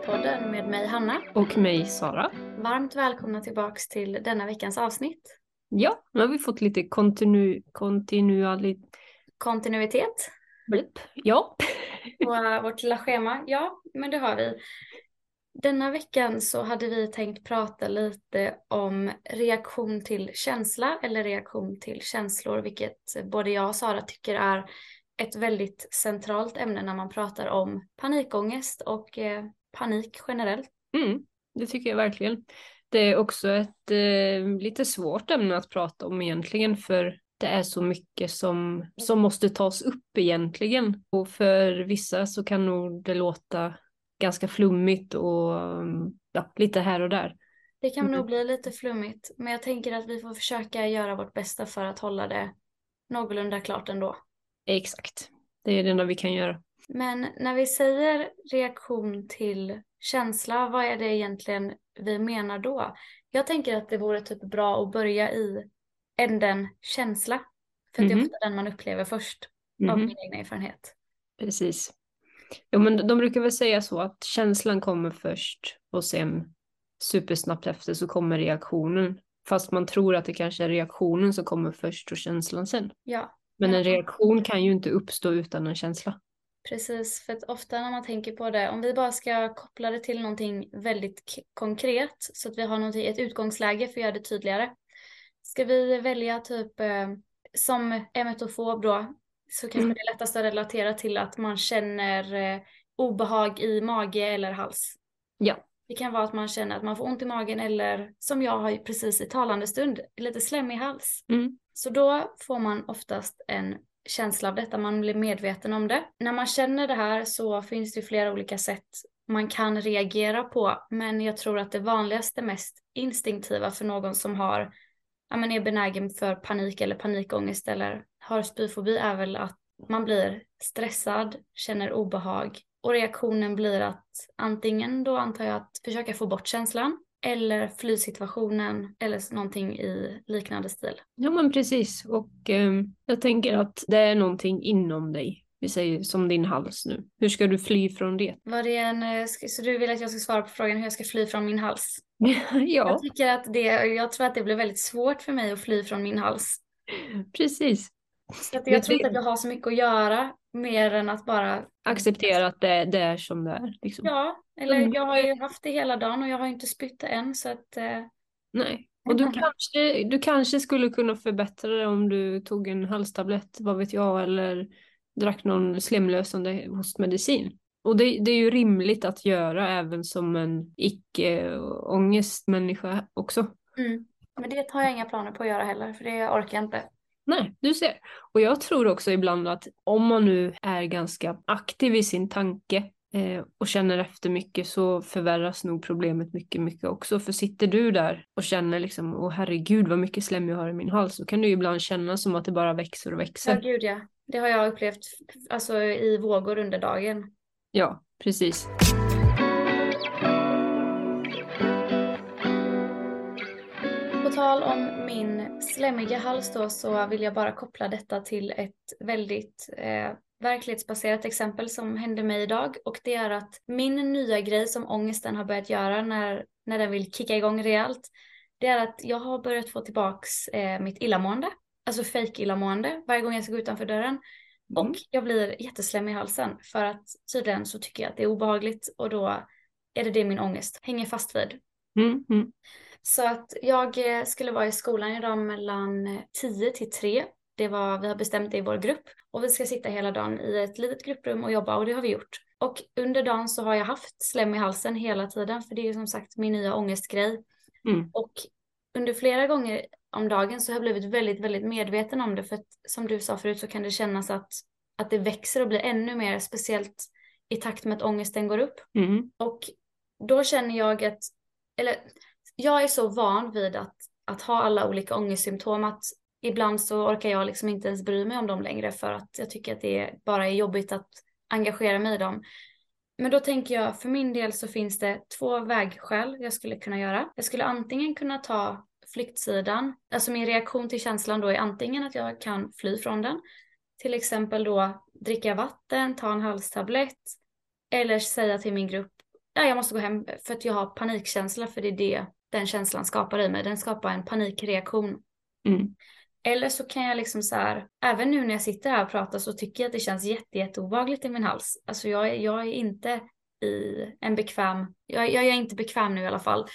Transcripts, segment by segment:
Emetofobipodden med mig Hanna. Och mig Sara. Varmt välkomna tillbaks till denna veckans avsnitt. Ja, nu har vi fått lite kontinu kontinualitet. Kontinuitet. Blip. Ja. På uh, vårt lilla schema. Ja, men det har vi. Denna veckan så hade vi tänkt prata lite om reaktion till känsla eller reaktion till känslor, vilket både jag och Sara tycker är ett väldigt centralt ämne när man pratar om panikångest och eh, panik generellt. Mm, det tycker jag verkligen. Det är också ett eh, lite svårt ämne att prata om egentligen för det är så mycket som, som måste tas upp egentligen. Och för vissa så kan nog det låta ganska flummigt och ja, lite här och där. Det kan mm. nog bli lite flummigt, men jag tänker att vi får försöka göra vårt bästa för att hålla det någorlunda klart ändå. Exakt, det är det enda vi kan göra. Men när vi säger reaktion till känsla, vad är det egentligen vi menar då? Jag tänker att det vore typ bra att börja i änden känsla. För mm -hmm. det är mhm. ofta den man upplever först, mm -hmm. av mhm. min egen erfarenhet. Precis. Jo men de brukar väl säga så att känslan kommer först och sen supersnabbt efter så kommer reaktionen. Fast man tror att det kanske är reaktionen som kommer först och känslan sen. Ja. Men en reaktion kan ju inte uppstå utan en känsla. Precis, för att ofta när man tänker på det, om vi bara ska koppla det till någonting väldigt konkret så att vi har ett utgångsläge för att göra det tydligare. Ska vi välja typ eh, som emetofob då, så kanske mm. det är lättast att relatera till att man känner eh, obehag i mage eller hals. Ja. Det kan vara att man känner att man får ont i magen eller som jag har precis i talande stund, lite slemmig hals. Mm. Så då får man oftast en känsla av detta, man blir medveten om det. När man känner det här så finns det flera olika sätt man kan reagera på, men jag tror att det vanligaste, mest instinktiva för någon som har, ja men är benägen för panik eller panikångest eller har spyfobi är väl att man blir stressad, känner obehag och reaktionen blir att antingen då antar jag att försöka få bort känslan eller flysituationen eller någonting i liknande stil. Ja men precis och eh, jag tänker att det är någonting inom dig. Vi säger som din hals nu. Hur ska du fly från det? Var det en, eh, så du vill att jag ska svara på frågan hur jag ska fly från min hals? ja. Jag tycker att det, jag tror att det blir väldigt svårt för mig att fly från min hals. Precis. Så att jag tror inte att jag har så mycket att göra mer än att bara acceptera att det, det är som det är. Liksom. Ja, eller mm. jag har ju haft det hela dagen och jag har inte spytt än så att. Eh... Nej, och du kanske, du kanske skulle kunna förbättra det om du tog en halstablett, vad vet jag, eller drack någon slemlösande hostmedicin. Och det, det är ju rimligt att göra även som en icke-ångestmänniska också. Mm. Men det har jag inga planer på att göra heller, för det orkar jag inte. Nej, du ser. Och jag tror också ibland att om man nu är ganska aktiv i sin tanke eh, och känner efter mycket så förvärras nog problemet mycket, mycket också. För sitter du där och känner liksom, åh herregud vad mycket slem jag har i min hals, så kan du ibland känna som att det bara växer och växer. Ja, gud ja. Det har jag upplevt alltså, i vågor under dagen. Ja, precis. På tal om min slemmiga hals då så vill jag bara koppla detta till ett väldigt eh, verklighetsbaserat exempel som hände mig idag och det är att min nya grej som ångesten har börjat göra när, när den vill kicka igång rejält det är att jag har börjat få tillbaks eh, mitt illamående, alltså fake illamående varje gång jag ska gå utanför dörren. Mm. Och jag blir jätteslemmig i halsen för att tydligen så tycker jag att det är obehagligt och då är det det min ångest hänger fast vid. Mm. Mm. Så att jag eh, skulle vara i skolan idag mellan 10 till 3. Det var, vi har bestämt det i vår grupp och vi ska sitta hela dagen i ett litet grupprum och jobba och det har vi gjort. Och under dagen så har jag haft slem i halsen hela tiden för det är ju som sagt min nya ångestgrej. Mm. Och under flera gånger om dagen så har jag blivit väldigt, väldigt medveten om det för att som du sa förut så kan det kännas att, att det växer och blir ännu mer speciellt i takt med att ångesten går upp. Mm. Och då känner jag att, eller jag är så van vid att, att ha alla olika ångestsymptom att ibland så orkar jag liksom inte ens bry mig om dem längre för att jag tycker att det bara är jobbigt att engagera mig i dem. Men då tänker jag, för min del så finns det två vägskäl jag skulle kunna göra. Jag skulle antingen kunna ta flyktsidan, alltså min reaktion till känslan då är antingen att jag kan fly från den, till exempel då dricka vatten, ta en halstablett, Eller säga till min grupp, ja jag måste gå hem för att jag har panikkänsla för det är det den känslan skapar i mig. Den skapar en panikreaktion. Mm. Eller så kan jag liksom så här, även nu när jag sitter här och pratar så tycker jag att det känns jätte, jätteobehagligt i min hals. Alltså jag, jag är inte i en bekväm, jag, jag är inte bekväm nu i alla fall.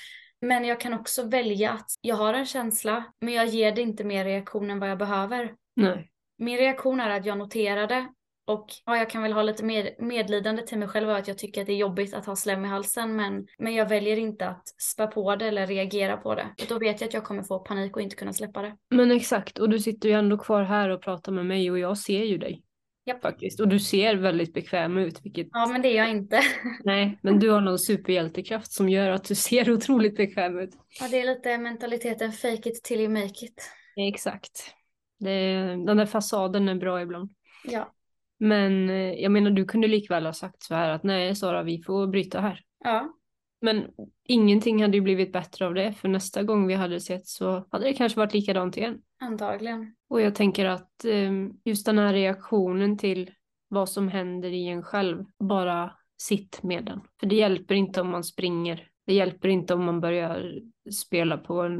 Men jag kan också välja att jag har en känsla, men jag ger det inte mer reaktion än vad jag behöver. Nej. Min reaktion är att jag noterar det och ja, jag kan väl ha lite med, medlidande till mig själv att jag tycker att det är jobbigt att ha slem i halsen men, men jag väljer inte att spä på det eller reagera på det. För då vet jag att jag kommer få panik och inte kunna släppa det. Men exakt, och du sitter ju ändå kvar här och pratar med mig och jag ser ju dig. Japp. Faktiskt. Och du ser väldigt bekväm ut. Vilket... Ja men det är jag inte. Nej, men du har någon superhjältekraft som gör att du ser otroligt bekväm ut. Ja det är lite mentaliteten fake it till you make it. Exakt. Det, den där fasaden är bra ibland. Ja. Men eh, jag menar, du kunde likväl ha sagt så här att nej Sara, vi får bryta här. Ja. Men ingenting hade ju blivit bättre av det, för nästa gång vi hade sett så hade det kanske varit likadant igen. Antagligen. Och jag tänker att eh, just den här reaktionen till vad som händer i en själv, bara sitt med den. För det hjälper inte om man springer. Det hjälper inte om man börjar spela på en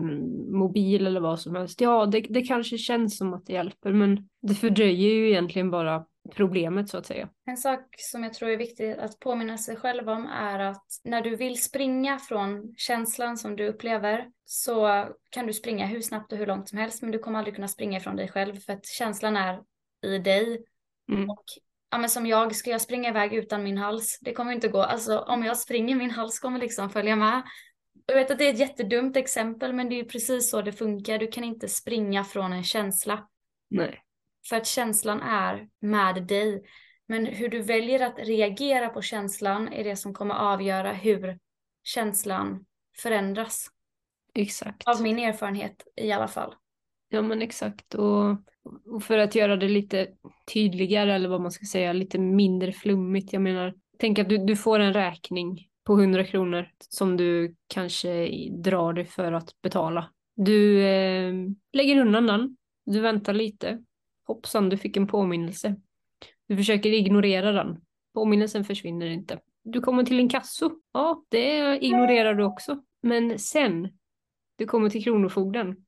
mobil eller vad som helst. Ja, det, det kanske känns som att det hjälper, men det fördröjer ju egentligen bara problemet så att säga. En sak som jag tror är viktigt att påminna sig själv om är att när du vill springa från känslan som du upplever så kan du springa hur snabbt och hur långt som helst men du kommer aldrig kunna springa ifrån dig själv för att känslan är i dig. Mm. Och ja, men som jag, ska jag springa iväg utan min hals? Det kommer inte gå. Alltså om jag springer, min hals kommer liksom följa med. Jag vet att det är ett jättedumt exempel men det är precis så det funkar. Du kan inte springa från en känsla. Nej. För att känslan är med dig. Men hur du väljer att reagera på känslan är det som kommer avgöra hur känslan förändras. Exakt. Av min erfarenhet i alla fall. Ja men exakt. Och, och för att göra det lite tydligare eller vad man ska säga, lite mindre flummigt. Jag menar, tänk att du, du får en räkning på 100 kronor som du kanske drar dig för att betala. Du eh, lägger undan den, du väntar lite. Hoppsan, du fick en påminnelse. Du försöker ignorera den. Påminnelsen försvinner inte. Du kommer till en kasso. Ja, det ignorerar du också. Men sen, du kommer till Kronofogden.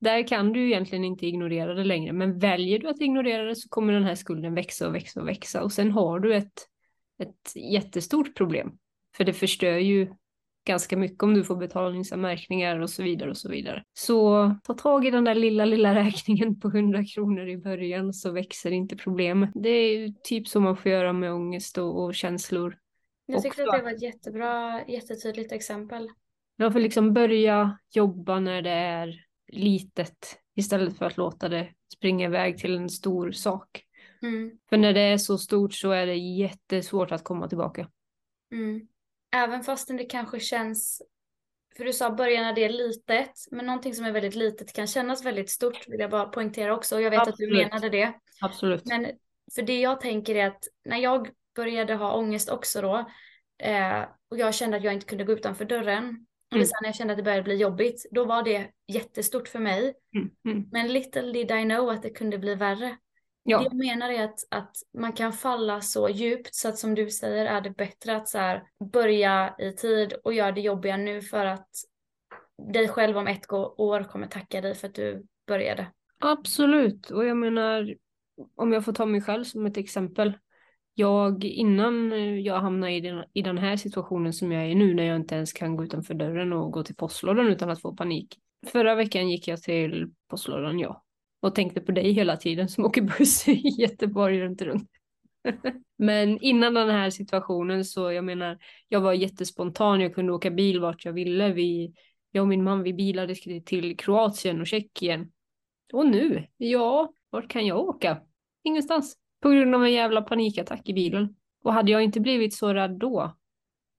Där kan du egentligen inte ignorera det längre, men väljer du att ignorera det så kommer den här skulden växa och växa och växa och sen har du ett, ett jättestort problem. För det förstör ju ganska mycket om du får betalningsanmärkningar och så vidare och så vidare. Så ta tag i den där lilla, lilla räkningen på 100 kronor i början så växer inte problemet. Det är typ som man får göra med ångest och, och känslor. Jag tyckte också. att det var ett jättebra, jättetydligt exempel. Ja, för liksom börja jobba när det är litet istället för att låta det springa iväg till en stor sak. Mm. För när det är så stort så är det jättesvårt att komma tillbaka. Mm. Även fastän det kanske känns, för du sa börja när det är litet, men någonting som är väldigt litet kan kännas väldigt stort vill jag bara poängtera också. Och jag vet att du Absolut. menade det. Absolut. Men för det jag tänker är att när jag började ha ångest också då eh, och jag kände att jag inte kunde gå utanför dörren och Mm. sen när jag kände att det började bli jobbigt då var det jättestort för mig. Mm, mm. Men little did I know att det kunde bli värre. Det Ja, jag menar är att, att man kan falla så djupt så att som du säger är det bättre att så här, börja i tid och göra det jobbiga nu för att dig själv om ett år kommer tacka dig för att du började. absolut. Och jag menar, om jag får ta mig själv som ett exempel. Jag, innan jag hamnade i den, i den här situationen som jag är i nu, när jag inte ens kan gå utanför dörren och gå till postlådan utan att få panik. Förra veckan gick jag till postlådan, ja. Och tänkte på dig hela tiden som åker buss i Göteborg runt runt. Men innan den här situationen så, jag menar, jag var jättespontan, jag kunde åka bil vart jag ville. Vi, jag och min man, vi bilade till Kroatien och Tjeckien. Och nu, ja, vart kan jag åka? Ingenstans. På grund av en jävla panikattack i bilen. Och hade jag inte blivit så rädd då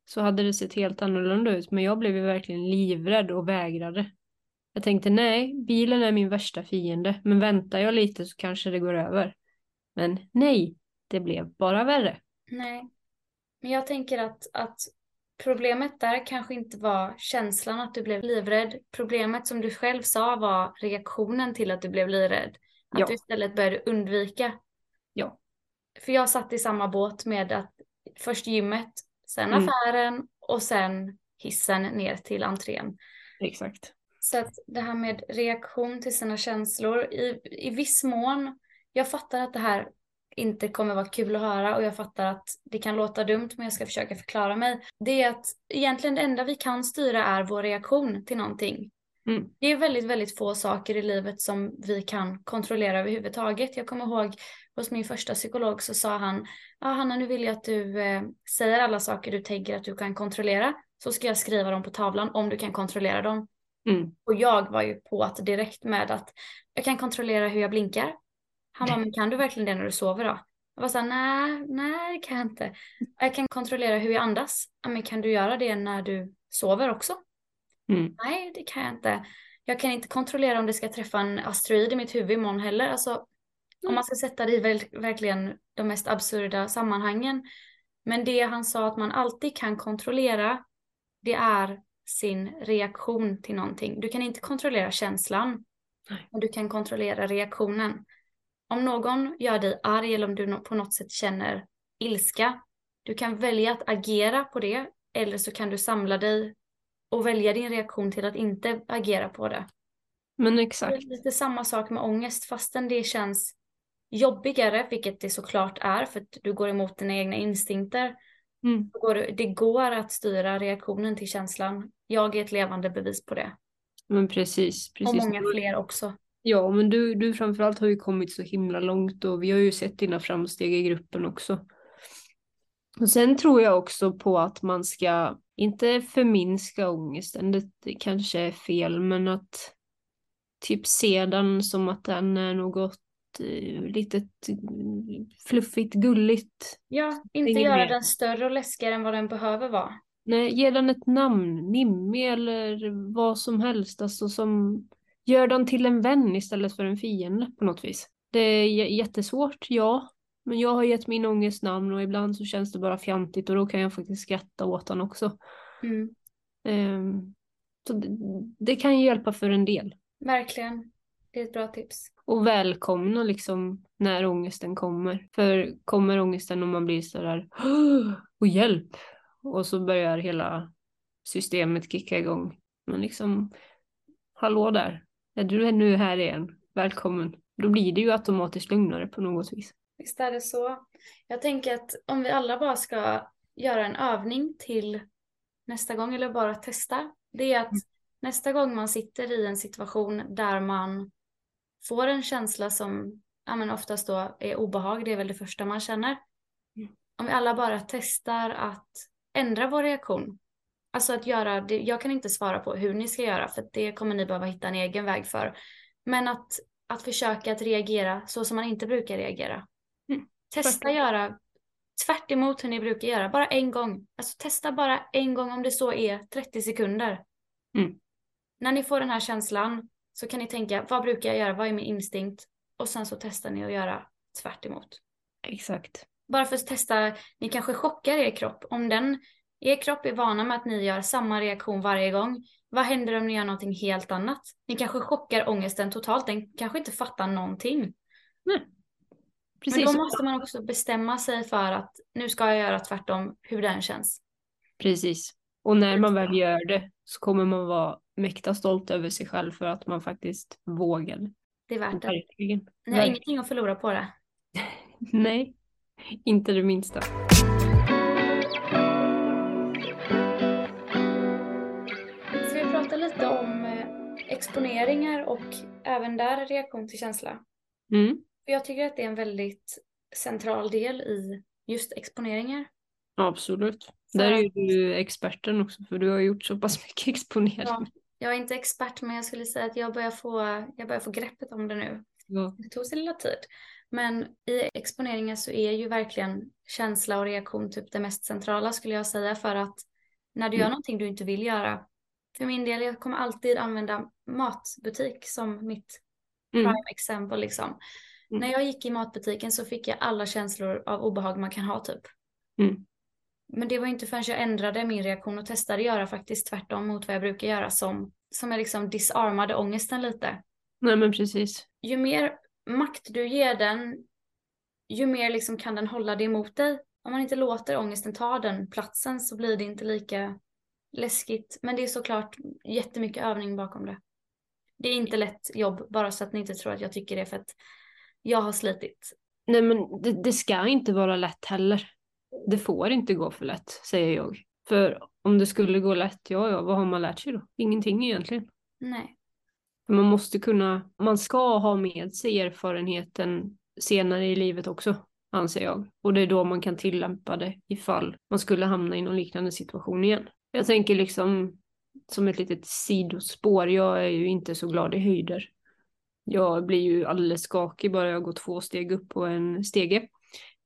så hade det sett helt annorlunda ut. Men jag blev ju verkligen livrädd och vägrade. Jag tänkte nej, bilen är min värsta fiende. Men väntar jag lite så kanske det går över. Men nej, det blev bara värre. Nej. Men jag tänker att, att problemet där kanske inte var känslan att du blev livrädd. Problemet som du själv sa var reaktionen till att du blev livrädd. Att Ja. du istället började undvika. Ja. För jag satt i samma båt med att först gymmet, sen Mm. affären och sen hissen ner till entrén. Exakt. Så att det här med reaktion till sina känslor, i, i viss mån, jag fattar att det här inte kommer vara kul att höra och jag fattar att det kan låta dumt men jag ska försöka förklara mig. Det är att egentligen det enda vi kan styra är vår reaktion till någonting. Mm. Det är väldigt, väldigt få saker i livet som vi kan kontrollera överhuvudtaget. Jag kommer ihåg hos min första psykolog så sa han, ja Hanna nu vill jag att du eh, säger alla saker du tänker att du kan kontrollera. Så ska jag skriva dem på tavlan om du kan kontrollera dem. Mm. Och jag var ju på att direkt med att jag kan kontrollera hur jag blinkar. Han bara, men kan du verkligen det när du sover då? Jag var såhär, nej, nej det kan jag inte. Jag kan kontrollera hur jag andas. Men kan du göra det när du sover också? Mm. Nej, det kan jag inte. Jag kan inte kontrollera om det ska träffa en asteroid i mitt huvud imorgon heller. Alltså, om man ska sätta det i väl, verkligen de mest absurda sammanhangen. Men det han sa att man alltid kan kontrollera, det är sin reaktion till någonting. Du kan inte kontrollera känslan, Nej. men du kan kontrollera reaktionen. Om någon gör dig arg eller om du på något sätt känner ilska, du kan välja att agera på det eller så kan du samla dig och välja din reaktion till att inte agera på det. Men Det exakt. är lite samma sak med ångest fastän det känns jobbigare, vilket det såklart är för att du går emot dina egna instinkter. Mm. Det- går att styra reaktionen till känslan. Jag är ett levande bevis på det. Men precis. precis. Och många fler också. Ja, men du, du framförallt har ju kommit så himla långt och vi har ju sett dina framsteg i gruppen också. Och sen tror jag också på att man ska inte förminska ångesten, det, kanske är fel, men att typ se den som att den är något litet eh, fluffigt, gulligt. Ja, inte göra mer. den större och läskigare än vad den behöver vara. Nej, ge den ett namn, Mimmi eller vad som helst, alltså som gör den till en vän istället för en fiende på något vis. Det är jättesvårt, ja, men jag har gett min ångest namn och ibland så känns det bara fjantigt och då kan jag faktiskt skratta åt den också. Mm. Ehm, så det, det kan ju hjälpa för en del. Verkligen. Det är ett bra tips. Och välkomna liksom när ångesten kommer. För kommer ångesten och man blir sådär och hjälp och så börjar hela systemet kicka igång. Men liksom, hallå där, är du nu här igen? Välkommen. Då blir det ju automatiskt lugnare på något vis. Visst är det så. Jag tänker att om vi alla bara ska göra en övning till nästa gång eller bara testa. Det är att nästa gång man sitter i en situation där man får en känsla som ja, men oftast då är obehag, det är väl det första man känner. Mm. Om vi alla bara testar att ändra vår reaktion. Alltså att göra det, jag kan inte svara på hur ni ska göra för det kommer ni behöva hitta en egen väg för. Men att, att försöka att reagera så som man inte brukar reagera. Mm, Testa verkligen. göra tvärt hur ni brukar göra, bara en gång. Alltså testa bara en gång om det så är 30 sekunder. Mm. När ni får den här känslan så kan ni tänka, vad brukar jag göra, vad är min instinkt? Och sen så testar ni att göra tvärt emot. Exakt. Bara för att testa, ni kanske chockar er kropp. Om den, er kropp är vana med att ni gör samma reaktion varje gång, vad händer om ni gör någonting helt annat? Ni kanske chockar ångesten totalt, den kanske inte fattar någonting. Precis. Men då måste man också bestämma sig för att nu ska jag göra tvärtom, hur den känns. Precis. Och när man väl gör det så kommer man vara mäkta stolt över sig själv för att man faktiskt vågade. Det är värt det. Verkligen. Ni har Verkligen. ingenting att förlora på det. Nej, inte det minsta. Ska vi prata lite om eh, exponeringar och även där reaktion till känsla? Mm. Jag tycker att det är en väldigt central del i just exponeringar. Absolut. Där är ju du experten också för du har gjort så pass mycket exponering. Ja, jag är inte expert men jag skulle säga att jag börjar få, jag börjar få greppet om det nu. Ja. Det tog sin lilla tid. Men i exponeringar så är ju verkligen känsla och reaktion typ det mest centrala skulle jag säga för att när du gör Mm. någonting du inte vill göra. För min del, jag kommer alltid använda matbutik som mitt Mm. prime exempel liksom. Mm. När jag gick i matbutiken så fick jag alla känslor av obehag man kan ha typ. Mm. Men det var inte förrän jag ändrade min reaktion och testade göra faktiskt tvärtom mot vad jag brukar göra som, som jag liksom disarmade ångesten lite. Nej men precis. Ju mer makt du ger den, ju mer liksom kan den hålla det emot dig. om man inte låter ångesten ta den platsen så blir det inte lika läskigt. Men det är såklart jättemycket övning bakom det. Det är inte lätt jobb, bara så att ni inte tror att jag tycker det för att jag har slitit. Nej men det, det ska inte vara lätt heller. Det får inte gå för lätt, säger jag. För om det skulle gå lätt, ja ja, vad har man lärt sig då? Ingenting egentligen. Nej. Man måste kunna, man ska ha med sig erfarenheten senare i livet också, anser jag. Och det är då man kan tillämpa det ifall man skulle hamna i någon liknande situation igen. Jag tänker liksom som ett litet sidospår, jag är ju inte så glad i höjder. Jag blir ju alldeles skakig bara jag går två steg upp på en stege.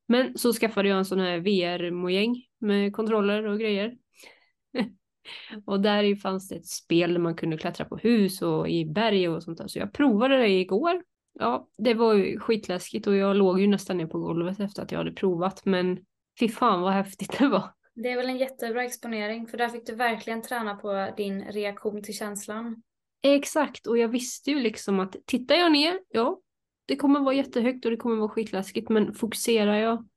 Men så skaffade jag en sån här VR-mojäng med kontroller och grejer. och där fanns det ett spel där man kunde klättra på hus och i berg och sånt där. Så jag provade det igår. Ja, det var ju skitläskigt och jag låg ju nästan ner på golvet efter att jag hade provat. Men fy fan vad häftigt det var. Det är väl en jättebra exponering för där fick du verkligen träna på din reaktion till känslan. Exakt, och jag visste ju liksom att tittar jag ner, ja, det kommer vara jättehögt och det kommer vara skitläskigt, men fokuserar jag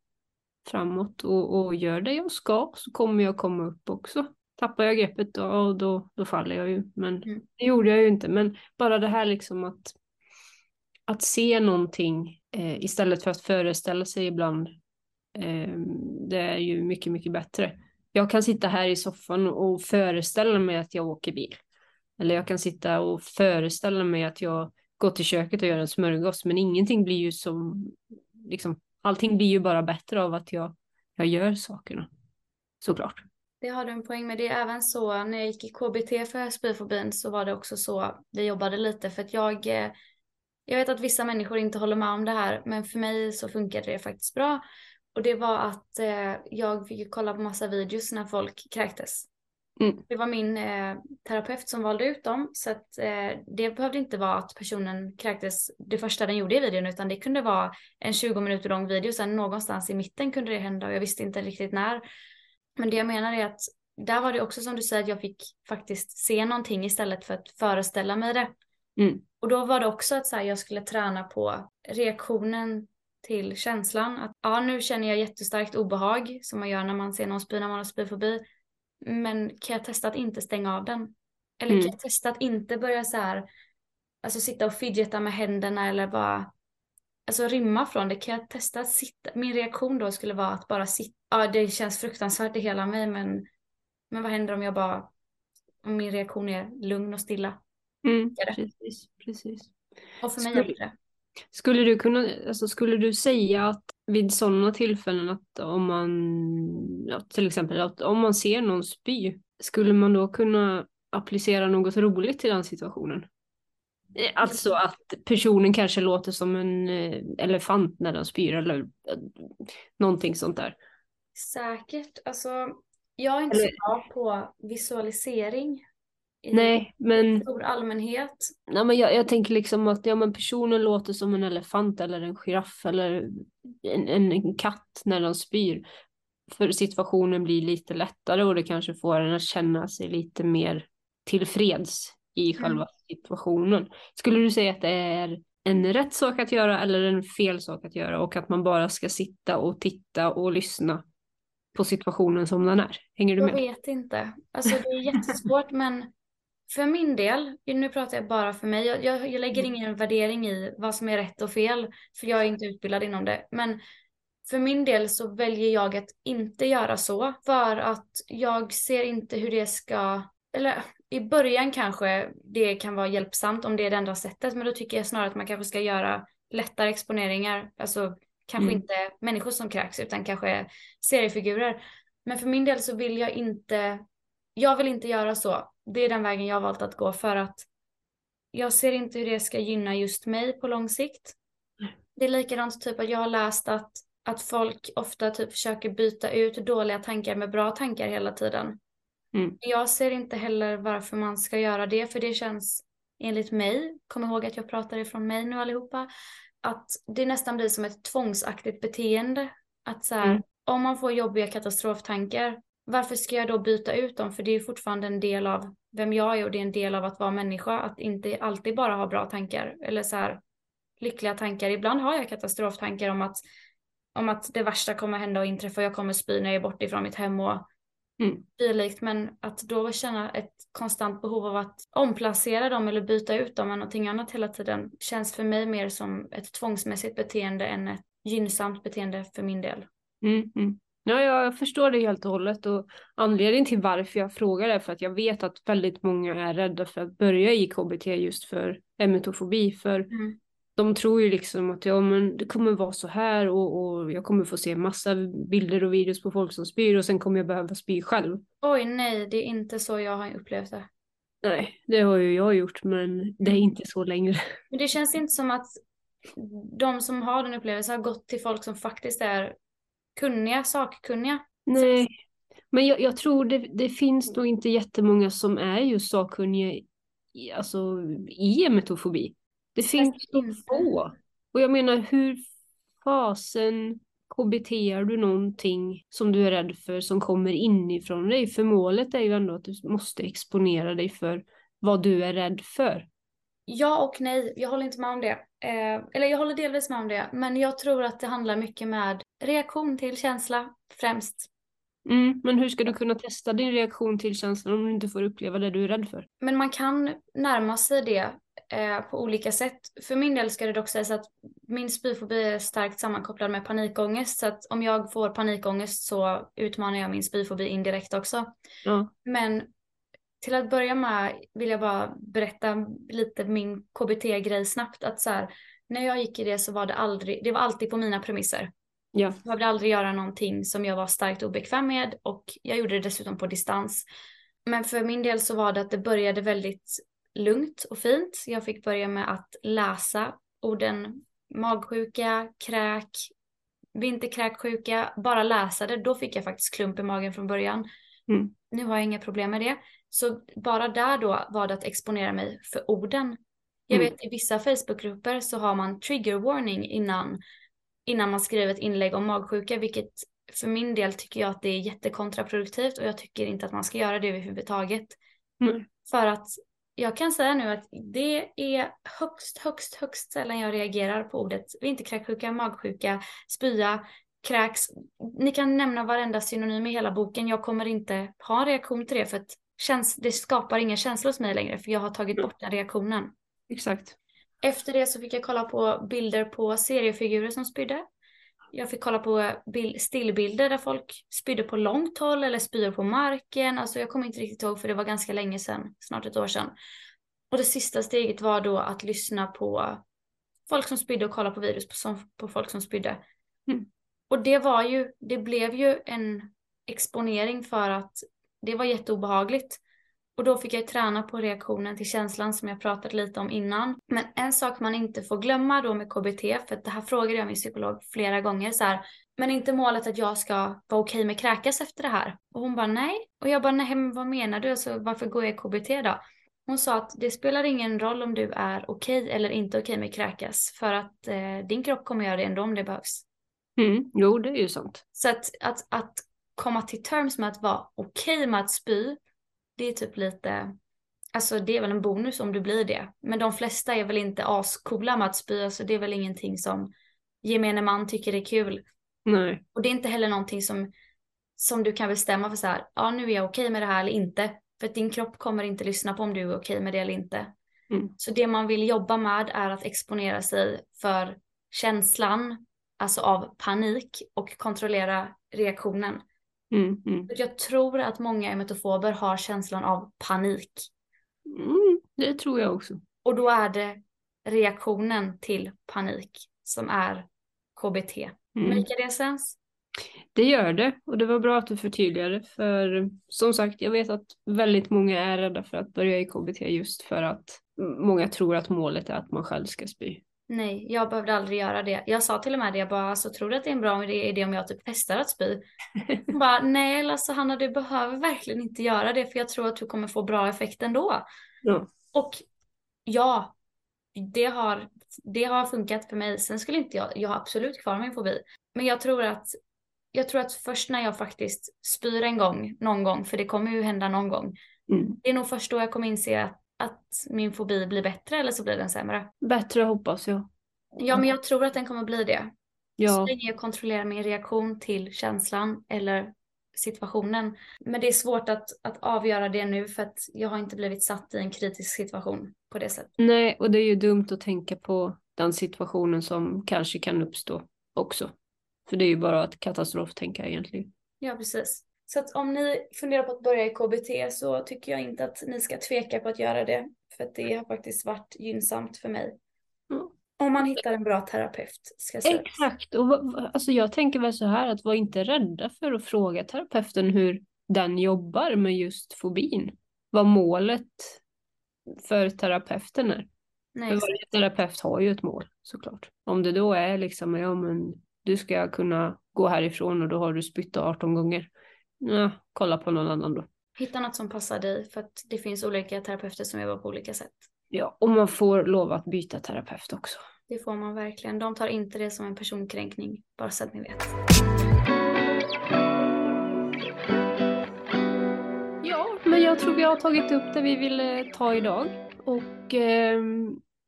framåt och, och gör det jag ska så kommer jag komma upp också. Tappar jag greppet då, då, då faller jag ju, men mm. det gjorde jag ju inte. Men bara det här liksom att, att se någonting eh, istället för att föreställa sig ibland, eh, det är ju mycket, mycket bättre. Jag kan sitta här i soffan och föreställa mig att jag åker bil. Eller jag kan sitta och föreställa mig att jag gå till köket och göra en smörgås, men ingenting blir ju som, liksom, allting blir ju bara bättre av att jag, jag gör sakerna. Såklart. Det har du en poäng med. Det är även så när jag gick i KBT för spyfobin så var det också så vi jobbade lite för att jag eh, jag vet att vissa människor inte håller med om det här men för mig så funkade det faktiskt bra. Och det var att eh, jag fick kolla på massa videos när folk kräktes. Mm. Det var min eh, terapeut som valde ut dem så att eh, det behövde inte vara att personen kräktes det första den gjorde i videon utan det kunde vara en 20 minuter lång video sen någonstans i mitten kunde det hända och jag visste inte riktigt när. Men det jag menar är att där var det också som du säger att jag fick faktiskt se någonting istället för att föreställa mig det. Mm. Och då var det också att så här, jag skulle träna på reaktionen till känslan att ja nu känner jag jättestarkt obehag som man gör när man ser någon spy när man har spyfobi men kan jag testa att inte stänga av den? Eller mm. kan jag testa att inte börja så här, alltså sitta och fidgeta med händerna eller bara, alltså rymma från det. Kan jag testa att sitta? Min reaktion då skulle vara att bara sitta. Ja, det känns fruktansvärt i hela mig, men, men vad händer om jag bara, om min reaktion är lugn och stilla? Mm, precis, precis. Och för mig skulle, det. Skulle du kunna, alltså skulle du säga att vid sådana tillfällen att om man, ja, till exempel att om man ser någon spy, skulle man då kunna applicera något roligt till den situationen? Eh, alltså att personen kanske låter som en eh, elefant när den spyr eller eh, någonting sånt där. Säkert. Alltså, jag är inte eller... så bra på visualisering i Nej, men... stor allmänhet. Nej, men jag, jag tänker liksom att ja, men personen låter som en elefant eller en giraff eller en, en, en katt när de spyr. För situationen blir lite lättare och det kanske får en att känna sig lite mer tillfreds i mm. själva situationen. Skulle du säga att det är en rätt sak att göra eller en fel sak att göra och att man bara ska sitta och titta och lyssna på situationen som den är? Hänger du med? Jag vet inte. Alltså det är jättesvårt men för min del, nu pratar jag bara för mig, jag, jag, jag lägger mm. ingen värdering i vad som är rätt och fel, för jag är inte utbildad inom det. Men för min del så väljer jag att inte göra så, för att jag ser inte hur det ska, eller i början kanske det kan vara hjälpsamt om det är det enda sättet, men då tycker jag snarare att man kanske ska göra lättare exponeringar, alltså kanske mm. inte människor som kräks utan kanske seriefigurer. Men för min del så vill jag inte, jag vill inte göra så det är den vägen jag har valt att gå för att jag ser inte hur det ska gynna just mig på lång sikt. Det är likadant typ att jag har läst att, att folk ofta typ försöker byta ut dåliga tankar med bra tankar hela tiden. Mm. Jag ser inte heller varför man ska göra det för det känns enligt mig, kom ihåg att jag pratar ifrån mig nu allihopa, att det nästan blir som ett tvångsaktigt beteende. Att så här, mm. om man får jobbiga katastroftankar varför ska jag då byta ut dem? För det är fortfarande en del av vem jag är och det är en del av att vara människa. Att inte alltid bara ha bra tankar eller så här lyckliga tankar. Ibland har jag katastroftankar om att om att det värsta kommer hända och inträffa, jag kommer spy när jag är borta ifrån mitt hem och Mm. dylikt. Men att då känna ett konstant behov av att omplacera dem eller byta ut dem med någonting annat hela tiden känns för mig mer som ett tvångsmässigt beteende än ett gynnsamt beteende för min del. Mm, mm. Ja, jag förstår det helt och hållet och anledningen till varför jag frågar är för att jag vet att väldigt många är rädda för att börja i KBT just för emetofobi. För Mm. de tror ju liksom att ja, men det kommer vara så här och, och jag kommer få se massa bilder och videos på folk som spyr och sen kommer jag behöva spy själv. Oj nej, det är inte så jag har upplevt det. Nej, det har ju jag gjort men det är inte så längre. Men det känns inte som att de som har den upplevelsen har gått till folk som faktiskt är kunniga, sakkunniga. Nej, men jag, jag tror det, det finns nog inte jättemånga som är just sakkunniga i, alltså, i emetofobi. Det finns så få. Och jag menar, hur fasen KBTar du någonting som du är rädd för som kommer inifrån dig? För målet är ju ändå att du måste exponera dig för vad du är rädd för. Ja och nej, jag håller inte med om det. Eh, eller jag håller delvis med om det, men jag tror att det handlar mycket med reaktion till känsla främst. Mm, men hur ska du kunna testa din reaktion till känslan om du inte får uppleva det du är rädd för? Men man kan närma sig det eh, på olika sätt. För min del ska det dock sägas att min spyfobi är starkt sammankopplad med panikångest. Så att om jag får panikångest så utmanar jag min spyfobi indirekt också. Ja. Men till att börja med vill jag bara berätta lite min KBT-grej snabbt. Att så här, när jag gick i det så var det aldrig, det var alltid på mina premisser. Ja. Jag behövde aldrig göra någonting som jag var starkt obekväm med och jag gjorde det dessutom på distans. Men för min del så var det att det började väldigt lugnt och fint. Jag fick börja med att läsa orden magsjuka, kräk, vinterkräksjuka, bara läsa det. Då fick jag faktiskt klump i magen från början. Mm. Nu har jag inga problem med det. Så bara där då var det att exponera mig för orden. Jag Mm. vet i vissa Facebookgrupper så har man trigger warning innan, innan man skriver ett inlägg om magsjuka, vilket för min del tycker jag att det är jättekontraproduktivt och jag tycker inte att man ska göra det överhuvudtaget. Mm. För att jag kan säga nu att det är högst, högst, högst sällan jag reagerar på ordet vinterkräksjuka, magsjuka, spya, kräks. Ni kan nämna varenda synonym i hela boken. Jag kommer inte ha en reaktion till det för att käns- det skapar inga känslor hos mig längre för jag har tagit bort den reaktionen. Exakt. Efter det så fick jag kolla på bilder på seriefigurer som spydde. Jag fick kolla på bil- stillbilder där folk spydde på långt håll eller spydde på marken. Alltså jag kommer inte riktigt ihåg för det var ganska länge sedan, snart ett år sedan. Och det sista steget var då att lyssna på folk som spydde och kolla på videos på, som, på folk som spydde. Mm. Och det var ju, det blev ju en exponering för att det var jätteobehagligt. Och då fick jag träna på reaktionen till känslan som jag pratade lite om innan. Men en sak man inte får glömma då med KBT, för att det här frågade jag min psykolog flera gånger så här, men inte målet att jag ska vara okej med kräkas efter det här? Och hon bara nej. Och jag bara nej, men vad menar du? Alltså, varför går jag i KBT då? Hon sa att det spelar ingen roll om du är okej eller inte okej med kräkas, för att eh, din kropp kommer göra det ändå om det behövs. Mm. Jo, det är ju sant. Så att, att, att komma till terms med att vara okej med att spy, det är typ lite, alltså det är väl en bonus om du blir det. Men de flesta är väl inte ascoola med att spy, alltså det är väl ingenting som gemene man tycker är kul. Nej. Och det är inte heller någonting som, som du kan bestämma för så här, ja nu är jag okej med det här eller inte. För att din kropp kommer inte lyssna på om du är okej med det eller inte. Mm. Så det man vill jobba med är att exponera sig för känslan, alltså av panik och kontrollera reaktionen. Mm. Mm. Jag tror att många emetofober har känslan av panik. Mm. Det tror jag också. Och då är det reaktionen till panik som är KBT. Mm. Make det sens? Det gör det och det var bra att du förtydligade för som sagt jag vet att väldigt många är rädda för att börja i KBT just för att många tror att målet är att man själv ska spy. Nej, jag behövde aldrig göra det. Jag sa till och med det, jag bara, alltså, tror du att det är en bra idé om jag typ testar att spy? Hon bara, nej alltså Hanna du behöver verkligen inte göra det för jag tror att du kommer få bra effekt ändå. Ja. Och ja, det har, det har funkat för mig. Sen skulle inte jag, jag har absolut kvar min fobi. Men jag tror att jag tror att först när jag faktiskt spyr en gång, någon gång, för det kommer ju hända någon gång. Mm. Det är nog först då jag kommer inse att, att min fobi blir bättre eller så blir den sämre. Bättre hoppas jag. Ja, men jag tror att den kommer bli det. Ja. Så länge jag kontrollerar min reaktion till känslan eller situationen. Men det är svårt att, att avgöra det nu för att jag har inte blivit satt i en kritisk situation på det sättet. Nej, och det är ju dumt att tänka på den situationen som kanske kan uppstå också. För det är ju bara ett katastroftänka egentligen. Ja, precis. Så att om ni funderar på att börja i KBT så tycker jag inte att ni ska tveka på att göra det. För att det har faktiskt varit gynnsamt för mig. Mm. Om man hittar en bra terapeut. Ska säga. Exakt, och alltså jag tänker väl så här att var inte rädda för att fråga terapeuten hur den jobbar med just fobin. Vad målet för terapeuten är. Nej, för varje terapeut har ju ett mål såklart. Om det då är liksom, ja men du ska kunna gå härifrån och då har du spytt 18 gånger. Ja, kolla på någon annan då. Hitta något som passar dig för att det finns olika terapeuter som jobbar på olika sätt. Ja, och man får lov att byta terapeut också. Det får man verkligen. De tar inte det som en personkränkning, bara så att ni vet. Ja, men jag tror vi har tagit upp det vi ville ta idag. Och eh,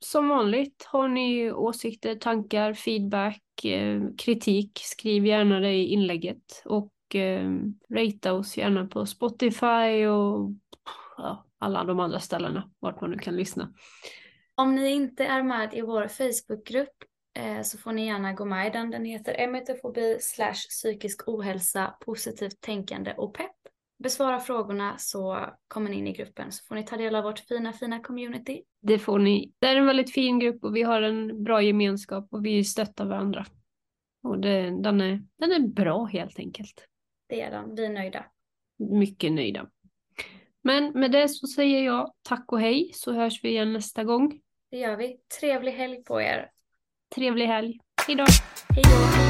som vanligt, har ni åsikter, tankar, feedback, eh, kritik, skriv gärna det i inlägget. Och eh, ratea oss gärna på Spotify och ja, alla de andra ställena vart man nu kan lyssna. Om ni inte är med i vår Facebookgrupp eh, så får ni gärna gå med i den. Den heter emetofobi slash psykisk ohälsa, positivt tänkande och pepp. Besvara frågorna så kommer ni in i gruppen så får ni ta del av vårt fina, fina community. Det får ni. Det är en väldigt fin grupp och vi har en bra gemenskap och vi stöttar varandra. Och det, den, är, den är bra helt enkelt. Det är den. Vi är nöjda. Mycket nöjda. Men med det så säger jag tack och hej så hörs vi igen nästa gång. Det gör vi. Trevlig helg på er. Trevlig helg. Hej då. Hej då.